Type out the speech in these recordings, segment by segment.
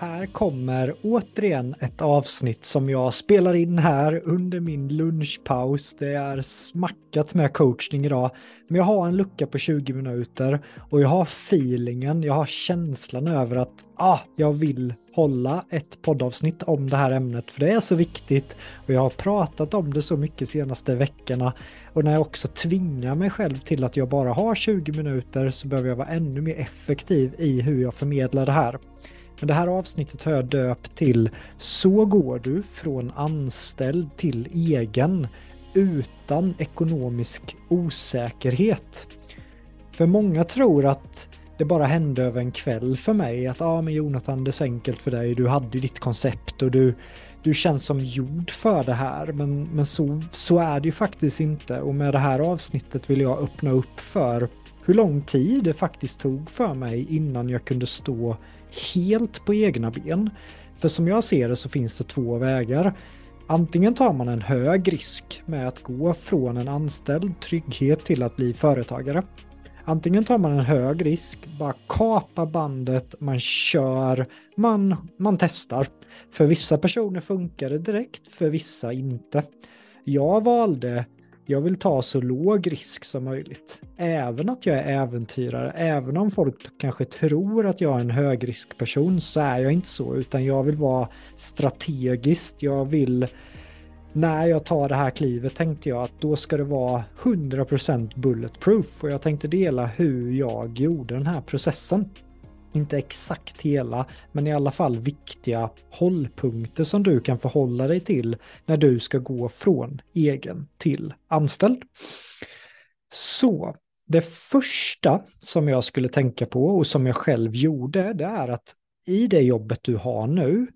här kommer återigen ett avsnitt som jag spelar in här under min lunchpaus. Det är smackat med coachning idag, men jag har en lucka på 20 minuter och jag har feelingen, jag har känslan över att ah, jag vill hålla ett poddavsnitt om det här ämnet, för det är så viktigt och jag har pratat om det så mycket senaste veckorna och när jag också tvingar mig själv till att jag bara har 20 minuter så behöver jag vara ännu mer effektiv i hur jag förmedlar det här. Men det här avsnittet har jag döpt till Så går du från anställd till egen utan ekonomisk osäkerhet. För många tror att det bara hände över en kväll för mig. Att ja, ah, men Jonathan, det är så enkelt för dig. Du hade ju ditt koncept och du, du känns som gjord för det här. Men, men så, så är det ju faktiskt inte. Och med det här avsnittet vill jag öppna upp för hur lång tid det faktiskt tog för mig innan jag kunde stå helt på egna ben. För som jag ser det så finns det två vägar. Antingen tar man en hög risk med att gå från en anställd trygghet till att bli företagare. Antingen tar man en hög risk, bara kapa bandet, man kör, man, man testar. För vissa personer funkar det direkt, för vissa inte. Jag valde jag vill ta så låg risk som möjligt. Även att jag är äventyrare, även om folk kanske tror att jag är en högriskperson så är jag inte så, utan jag vill vara strategiskt. Jag vill, när jag tar det här klivet tänkte jag att då ska det vara 100% bulletproof och jag tänkte dela hur jag gjorde den här processen inte exakt hela, men i alla fall viktiga hållpunkter som du kan förhålla dig till när du ska gå från egen till anställd. Så det första som jag skulle tänka på och som jag själv gjorde, det är att i det jobbet du har nu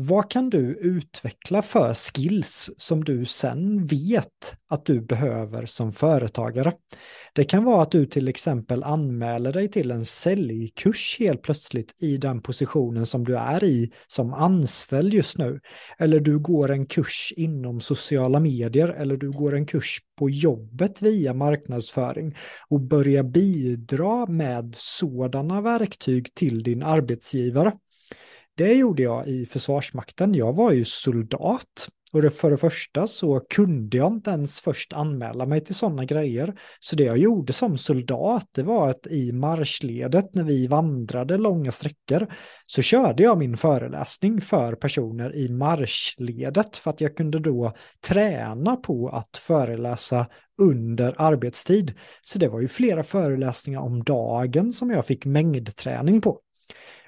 vad kan du utveckla för skills som du sen vet att du behöver som företagare? Det kan vara att du till exempel anmäler dig till en säljkurs helt plötsligt i den positionen som du är i som anställd just nu. Eller du går en kurs inom sociala medier eller du går en kurs på jobbet via marknadsföring och börjar bidra med sådana verktyg till din arbetsgivare. Det gjorde jag i Försvarsmakten. Jag var ju soldat. Och det, för det första så kunde jag inte ens först anmäla mig till sådana grejer. Så det jag gjorde som soldat, det var att i marschledet när vi vandrade långa sträckor så körde jag min föreläsning för personer i marschledet för att jag kunde då träna på att föreläsa under arbetstid. Så det var ju flera föreläsningar om dagen som jag fick mängdträning på.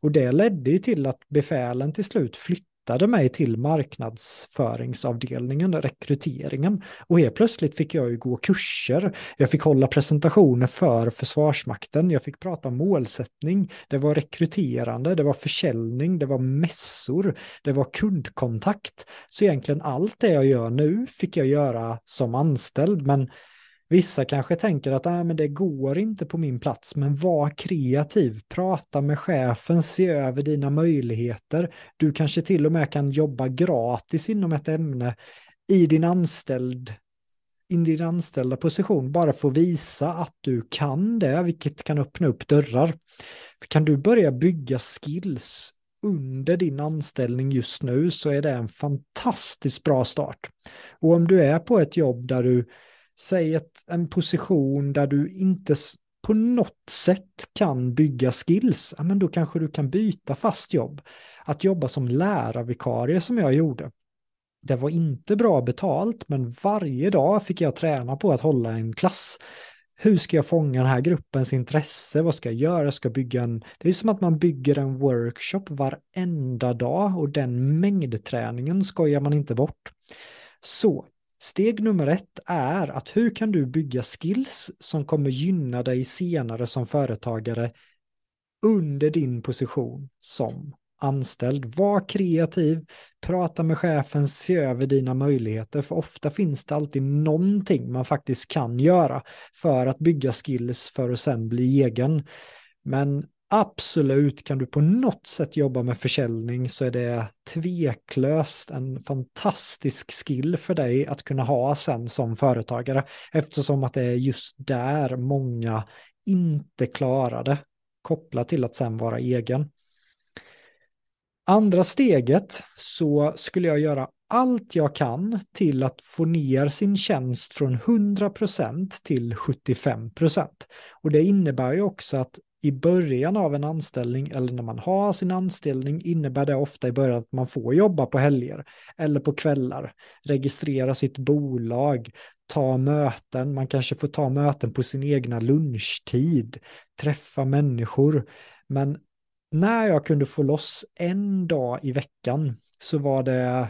Och det ledde ju till att befälen till slut flyttade mig till marknadsföringsavdelningen, rekryteringen. Och helt plötsligt fick jag ju gå kurser. Jag fick hålla presentationer för Försvarsmakten. Jag fick prata målsättning. Det var rekryterande, det var försäljning, det var mässor, det var kundkontakt. Så egentligen allt det jag gör nu fick jag göra som anställd. Men Vissa kanske tänker att äh, men det går inte på min plats, men var kreativ, prata med chefen, se över dina möjligheter. Du kanske till och med kan jobba gratis inom ett ämne i din anställd i din anställda position bara få visa att du kan det, vilket kan öppna upp dörrar. kan du börja bygga skills under din anställning just nu så är det en fantastiskt bra start. Och om du är på ett jobb där du säg ett, en position där du inte på något sätt kan bygga skills, ja, men då kanske du kan byta fast jobb. Att jobba som lärarvikarie som jag gjorde. Det var inte bra betalt, men varje dag fick jag träna på att hålla en klass. Hur ska jag fånga den här gruppens intresse? Vad ska jag göra? Jag ska bygga en... Det är som att man bygger en workshop varenda dag och den mängdträningen skojar man inte bort. Så Steg nummer ett är att hur kan du bygga skills som kommer gynna dig senare som företagare under din position som anställd. Var kreativ, prata med chefen, se över dina möjligheter, för ofta finns det alltid någonting man faktiskt kan göra för att bygga skills för att sen bli egen. Men absolut kan du på något sätt jobba med försäljning så är det tveklöst en fantastisk skill för dig att kunna ha sen som företagare eftersom att det är just där många inte klarade kopplat till att sen vara egen. Andra steget så skulle jag göra allt jag kan till att få ner sin tjänst från 100% till 75%. Och det innebär ju också att i början av en anställning eller när man har sin anställning innebär det ofta i början att man får jobba på helger eller på kvällar, registrera sitt bolag, ta möten, man kanske får ta möten på sin egna lunchtid, träffa människor. Men när jag kunde få loss en dag i veckan så var det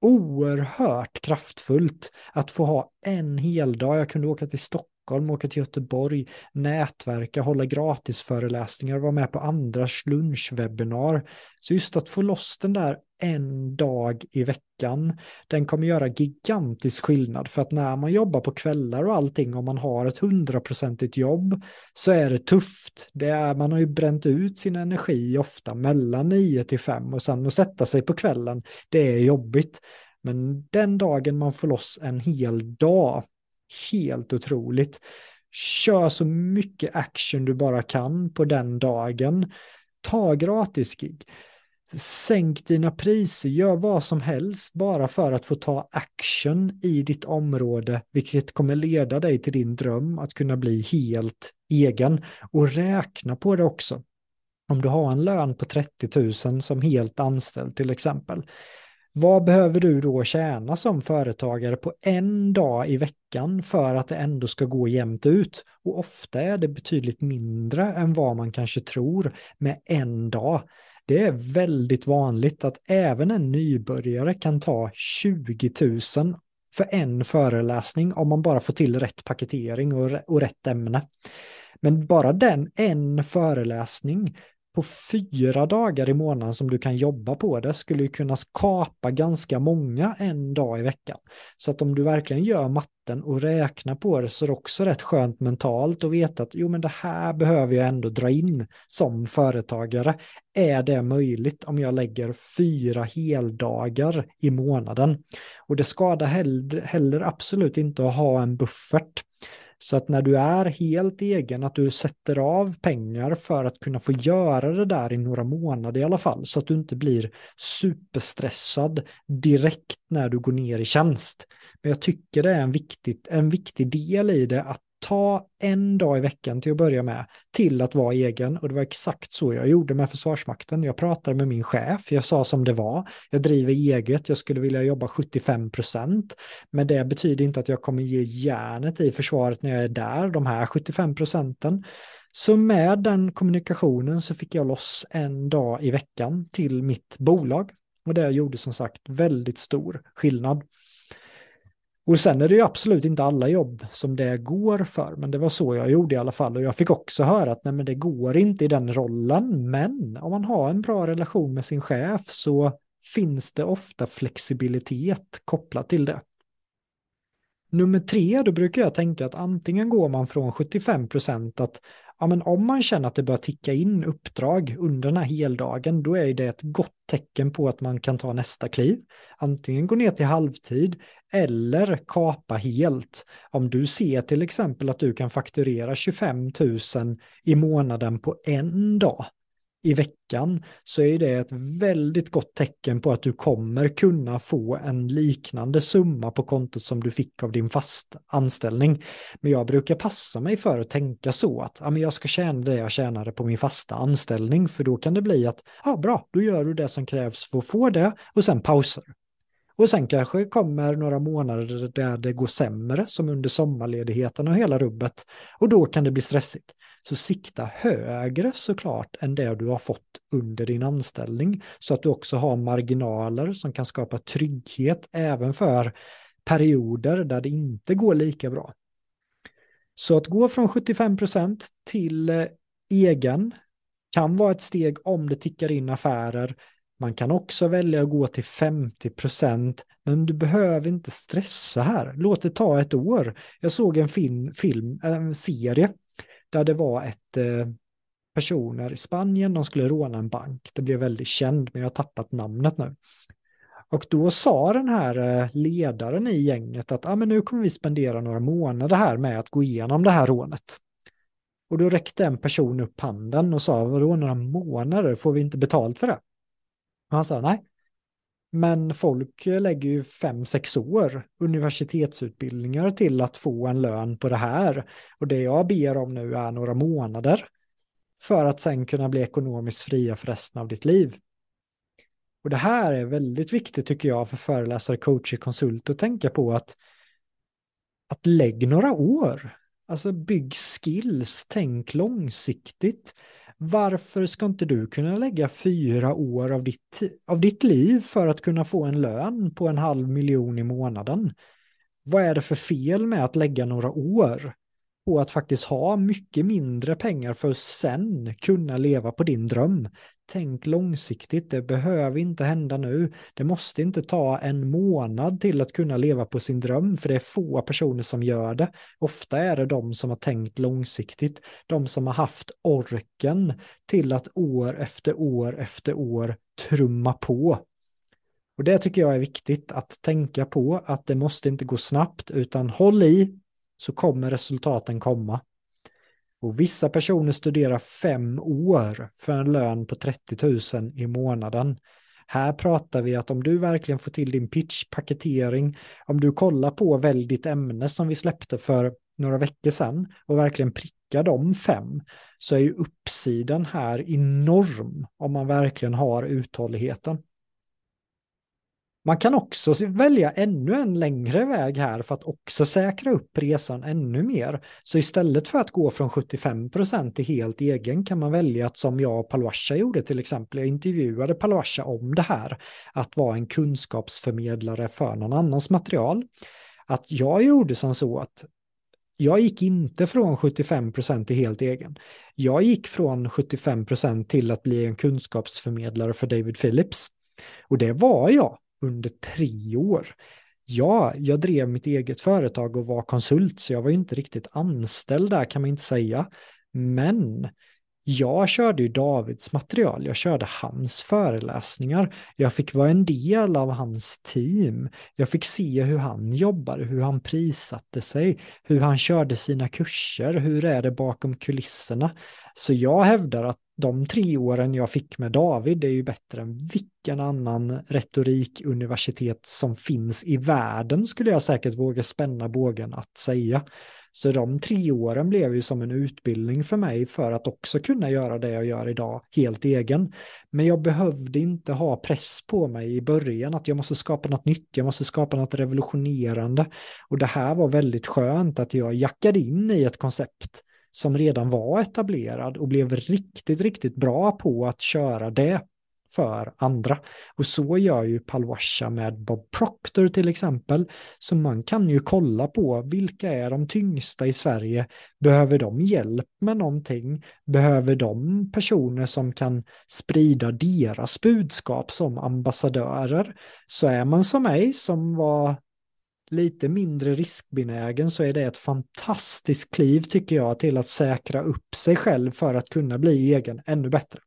oerhört kraftfullt att få ha en hel dag. Jag kunde åka till Stockholm, åka till Göteborg, nätverka, hålla gratisföreläsningar, vara med på andras lunchwebbinar. Så just att få loss den där en dag i veckan, den kommer göra gigantisk skillnad för att när man jobbar på kvällar och allting, om man har ett hundraprocentigt jobb, så är det tufft. Det är, man har ju bränt ut sin energi ofta mellan 9 till 5 och sen att sätta sig på kvällen, det är jobbigt. Men den dagen man får loss en hel dag, helt otroligt. Kör så mycket action du bara kan på den dagen. Ta gratis gig Sänk dina priser, gör vad som helst bara för att få ta action i ditt område, vilket kommer leda dig till din dröm att kunna bli helt egen. Och räkna på det också. Om du har en lön på 30 000 som helt anställd till exempel. Vad behöver du då tjäna som företagare på en dag i veckan för att det ändå ska gå jämnt ut? Och ofta är det betydligt mindre än vad man kanske tror med en dag. Det är väldigt vanligt att även en nybörjare kan ta 20 000 för en föreläsning om man bara får till rätt paketering och, rätt ämne. Men bara den en föreläsning på fyra dagar i månaden som du kan jobba på det skulle ju kunna skapa ganska många en dag i veckan. Så att om du verkligen gör matten och räknar på det så är det också rätt skönt mentalt att veta att jo men det här behöver jag ändå dra in som företagare. Är det möjligt om jag lägger fyra heldagar i månaden? Och det skadar heller, heller absolut inte att ha en buffert så att när du är helt egen, att du sätter av pengar för att kunna få göra det där i några månader i alla fall, så att du inte blir superstressad direkt när du går ner i tjänst. Men jag tycker det är en, viktigt, en viktig del i det att ta en dag i veckan till att börja med till att vara egen. Och det var exakt så jag gjorde med Försvarsmakten. Jag pratade med min chef, jag sa som det var. Jag driver eget, jag skulle vilja jobba 75 procent. Men det betyder inte att jag kommer ge järnet i försvaret när jag är där, de här 75 procenten. Så med den kommunikationen så fick jag loss en dag i veckan till mitt bolag. Och det gjorde som sagt väldigt stor skillnad. Och sen är det ju absolut inte alla jobb som det går för, men det var så jag gjorde i alla fall. Och jag fick också höra att nej, men det går inte i den rollen, men om man har en bra relation med sin chef så finns det ofta flexibilitet kopplat till det. Nummer tre, då brukar jag tänka att antingen går man från 75 procent att ja, men om man känner att det börjar ticka in uppdrag under den här heldagen, då är det ett gott tecken på att man kan ta nästa kliv. Antingen gå ner till halvtid eller kapa helt. Om du ser till exempel att du kan fakturera 25 000 i månaden på en dag, i veckan så är det ett väldigt gott tecken på att du kommer kunna få en liknande summa på kontot som du fick av din fast anställning. Men jag brukar passa mig för att tänka så att ja, men jag ska tjäna det jag tjänade på min fasta anställning för då kan det bli att ja, bra, då gör du det som krävs för att få det och sen pausar. Och sen kanske kommer några månader där det går sämre, som under sommarledigheten och hela rubbet. Och då kan det bli stressigt. Så sikta högre såklart än det du har fått under din anställning. Så att du också har marginaler som kan skapa trygghet även för perioder där det inte går lika bra. Så att gå från 75% till eh, egen kan vara ett steg om det tickar in affärer man kan också välja att gå till 50 procent, men du behöver inte stressa här. Låt det ta ett år. Jag såg en film, film eh, en serie där det var ett eh, personer i Spanien, de skulle råna en bank. Det blev väldigt känd, men jag har tappat namnet nu. Och då sa den här eh, ledaren i gänget att ah, men nu kommer vi spendera några månader här med att gå igenom det här rånet. Och då räckte en person upp handen och sa, vadå några månader, får vi inte betalt för det? Han sa nej, men folk lägger ju fem, sex år universitetsutbildningar till att få en lön på det här. Och det jag ber om nu är några månader för att sen kunna bli ekonomiskt fria för resten av ditt liv. Och det här är väldigt viktigt tycker jag för föreläsare, coacher, konsulter att tänka på att att lägg några år. Alltså bygg skills, tänk långsiktigt. Varför ska inte du kunna lägga fyra år av ditt, av ditt liv för att kunna få en lön på en halv miljon i månaden? Vad är det för fel med att lägga några år på att faktiskt ha mycket mindre pengar för att sen kunna leva på din dröm? Tänk långsiktigt, det behöver inte hända nu. Det måste inte ta en månad till att kunna leva på sin dröm, för det är få personer som gör det. Ofta är det de som har tänkt långsiktigt, de som har haft orken till att år efter år efter år trumma på. Och det tycker jag är viktigt att tänka på, att det måste inte gå snabbt, utan håll i så kommer resultaten komma. Och vissa personer studerar fem år för en lön på 30 000 i månaden. Här pratar vi att om du verkligen får till din pitchpaketering, om du kollar på Välj ditt ämne som vi släppte för några veckor sedan och verkligen prickar de fem, så är ju uppsidan här enorm om man verkligen har uthålligheten. Man kan också välja ännu en längre väg här för att också säkra upp resan ännu mer. Så istället för att gå från 75% till helt egen kan man välja att som jag och Palwasha gjorde till exempel, jag intervjuade Palwasha om det här, att vara en kunskapsförmedlare för någon annans material. Att jag gjorde som så att jag gick inte från 75% till helt egen. Jag gick från 75% till att bli en kunskapsförmedlare för David Phillips. Och det var jag under tre år. Ja, jag drev mitt eget företag och var konsult, så jag var inte riktigt anställd där kan man inte säga. Men jag körde ju Davids material, jag körde hans föreläsningar, jag fick vara en del av hans team, jag fick se hur han jobbade, hur han prissatte sig, hur han körde sina kurser, hur är det bakom kulisserna. Så jag hävdar att de tre åren jag fick med David är ju bättre än vilken annan retorikuniversitet som finns i världen skulle jag säkert våga spänna bågen att säga. Så de tre åren blev ju som en utbildning för mig för att också kunna göra det jag gör idag helt egen. Men jag behövde inte ha press på mig i början att jag måste skapa något nytt, jag måste skapa något revolutionerande. Och det här var väldigt skönt att jag jackade in i ett koncept som redan var etablerad och blev riktigt, riktigt bra på att köra det för andra. Och så gör ju Palwasha med Bob Proctor till exempel. Så man kan ju kolla på vilka är de tyngsta i Sverige? Behöver de hjälp med någonting? Behöver de personer som kan sprida deras budskap som ambassadörer? Så är man som mig som var lite mindre riskbenägen så är det ett fantastiskt kliv tycker jag till att säkra upp sig själv för att kunna bli egen ännu bättre.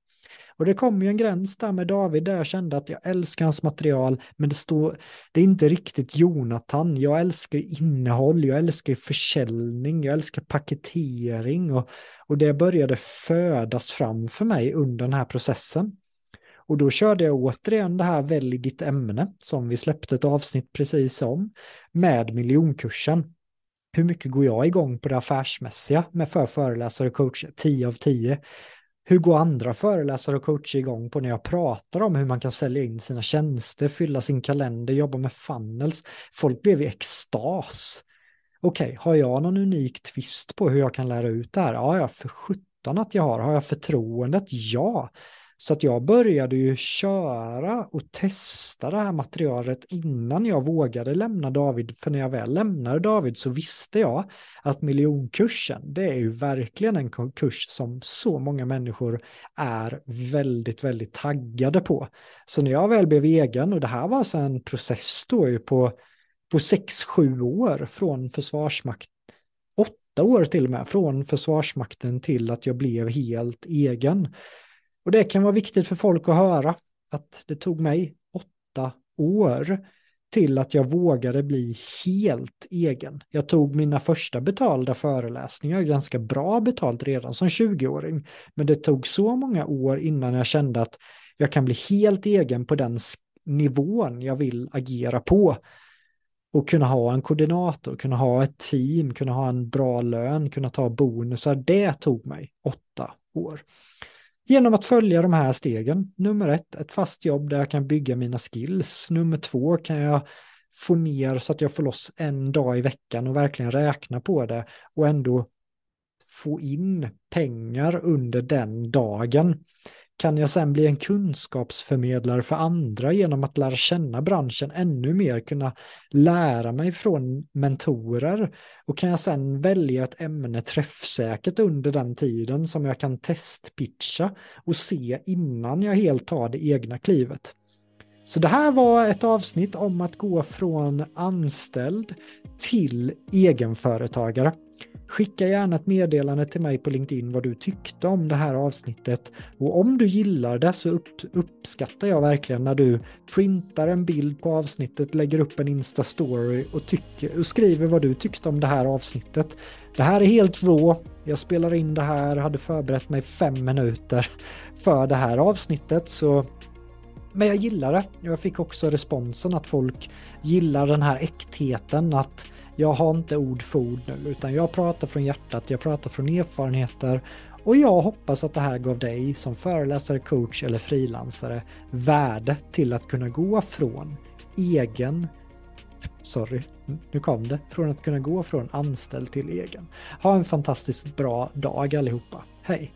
Och det kom ju en gräns där med David där jag kände att jag älskar hans material, men det står, det är inte riktigt Jonathan. Jag älskar innehåll, jag älskar försäljning, jag älskar paketering och, och det började födas fram för mig under den här processen. Och då körde jag återigen det här välj ditt ämne som vi släppte ett avsnitt precis om med miljonkursen. Hur mycket går jag igång på det affärsmässiga med för föreläsare och coach? 10 av 10. Hur går andra föreläsare och coacher igång på när jag pratar om hur man kan sälja in sina tjänster, fylla sin kalender, jobba med funnels? Folk blev i extas. Okej, okay, har jag någon unik twist på hur jag kan lära ut det här? Ja, jag för sjutton att jag har. Har jag förtroendet? Ja. Så att jag började ju köra och testa det här materialet innan jag vågade lämna David. För när jag väl lämnade David så visste jag att miljonkursen, det är ju verkligen en kurs som så många människor är väldigt, väldigt taggade på. Så när jag väl blev egen, och det här var så en process då ju på, på sex, sju år från Försvarsmakten åtta år till och med, från Försvarsmakten till att jag blev helt egen. Och det kan vara viktigt för folk att höra att det tog mig åtta år till att jag vågade bli helt egen. Jag tog mina första betalda föreläsningar, ganska bra betalt redan som 20-åring, men det tog så många år innan jag kände att jag kan bli helt egen på den nivån jag vill agera på. Och kunna ha en koordinator, kunna ha ett team, kunna ha en bra lön, kunna ta bonusar. Det tog mig åtta år. Genom att följa de här stegen. Nummer ett, ett fast jobb där jag kan bygga mina skills. Nummer två, kan jag få ner så att jag får loss en dag i veckan och verkligen räkna på det och ändå få in pengar under den dagen. Kan jag sen bli en kunskapsförmedlare för andra genom att lära känna branschen ännu mer, kunna lära mig från mentorer och kan jag sen välja ett ämne träffsäkert under den tiden som jag kan testpitcha och se innan jag helt tar det egna klivet. Så det här var ett avsnitt om att gå från anställd till egenföretagare. Skicka gärna ett meddelande till mig på LinkedIn vad du tyckte om det här avsnittet. Och om du gillar det så upp, uppskattar jag verkligen när du printar en bild på avsnittet, lägger upp en Insta-story och, och skriver vad du tyckte om det här avsnittet. Det här är helt rå. Jag spelar in det här, hade förberett mig fem minuter för det här avsnittet. Så men jag gillar det. Jag fick också responsen att folk gillar den här äktheten, att jag har inte ord för ord nu, utan jag pratar från hjärtat, jag pratar från erfarenheter och jag hoppas att det här gav dig som föreläsare, coach eller frilansare värde till att kunna gå från egen Sorry, nu kom det. Från att kunna gå från anställd till egen. Ha en fantastiskt bra dag allihopa. Hej!